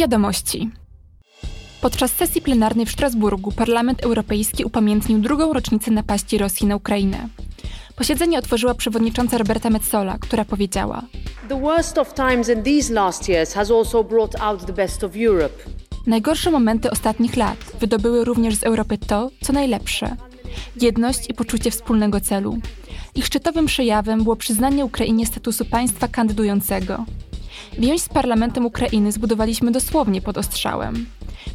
Wiadomości. Podczas sesji plenarnej w Strasburgu Parlament Europejski upamiętnił drugą rocznicę napaści Rosji na Ukrainę. Posiedzenie otworzyła przewodnicząca Roberta Metsola, która powiedziała: The worst of times in these last years has also brought out the best of Europe. Najgorsze momenty ostatnich lat wydobyły również z Europy to, co najlepsze jedność i poczucie wspólnego celu. Ich szczytowym przejawem było przyznanie Ukrainie statusu państwa kandydującego. Więź z parlamentem Ukrainy zbudowaliśmy dosłownie pod ostrzałem.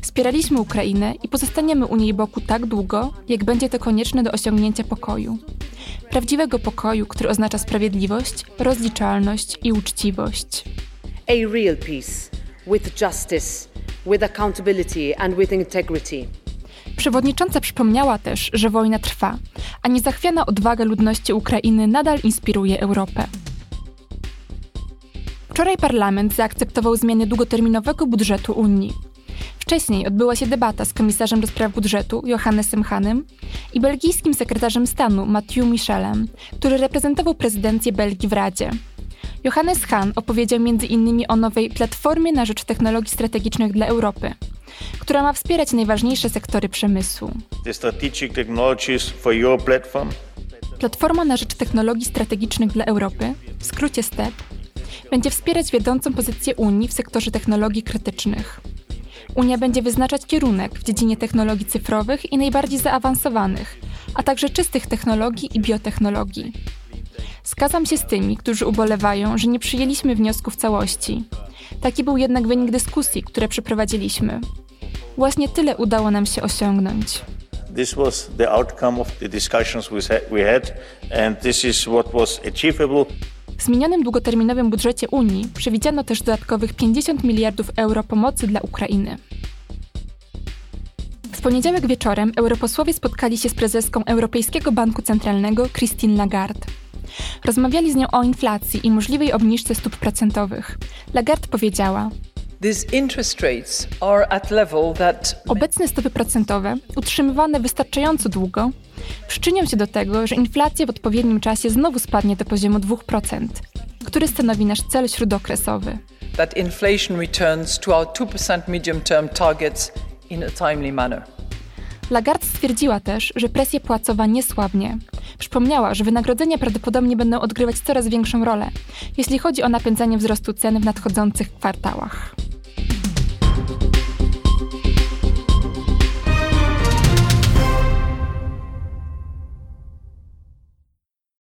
Wspieraliśmy Ukrainę i pozostaniemy u niej boku tak długo, jak będzie to konieczne do osiągnięcia pokoju. Prawdziwego pokoju, który oznacza sprawiedliwość, rozliczalność i uczciwość. A real peace, with justice, with accountability and with integrity. Przewodnicząca przypomniała też, że wojna trwa, a niezachwiana odwaga ludności Ukrainy nadal inspiruje Europę. Wczoraj parlament zaakceptował zmiany długoterminowego budżetu Unii. Wcześniej odbyła się debata z komisarzem do spraw budżetu Johannesem Hanem i belgijskim sekretarzem stanu Mathieu Michelem, który reprezentował prezydencję Belgii w Radzie. Johannes Hahn opowiedział m.in. o nowej Platformie na rzecz Technologii Strategicznych dla Europy, która ma wspierać najważniejsze sektory przemysłu. Platforma na rzecz technologii strategicznych dla Europy, w skrócie STEP, będzie wspierać wiodącą pozycję Unii w sektorze technologii krytycznych. Unia będzie wyznaczać kierunek w dziedzinie technologii cyfrowych i najbardziej zaawansowanych, a także czystych technologii i biotechnologii. Zgadzam się z tymi, którzy ubolewają, że nie przyjęliśmy wniosku w całości. Taki był jednak wynik dyskusji, które przeprowadziliśmy. Właśnie tyle udało nam się osiągnąć. This was the outcome of the discussions we had, and this is what was achievable. W zmienionym długoterminowym budżecie Unii przewidziano też dodatkowych 50 miliardów euro pomocy dla Ukrainy. W poniedziałek wieczorem europosłowie spotkali się z prezeską Europejskiego Banku Centralnego Christine Lagarde. Rozmawiali z nią o inflacji i możliwej obniżce stóp procentowych. Lagarde powiedziała: Obecne stopy procentowe, utrzymywane wystarczająco długo, przyczynią się do tego, że inflacja w odpowiednim czasie znowu spadnie do poziomu 2%, który stanowi nasz cel śródokresowy. that inflation returns to our 2% medium-term targets in a timely manner. Lagarde stwierdziła też, że presja płacowa nie słabnie. Przypomniała, że wynagrodzenia prawdopodobnie będą odgrywać coraz większą rolę, jeśli chodzi o napędzanie wzrostu cen w nadchodzących kwartałach.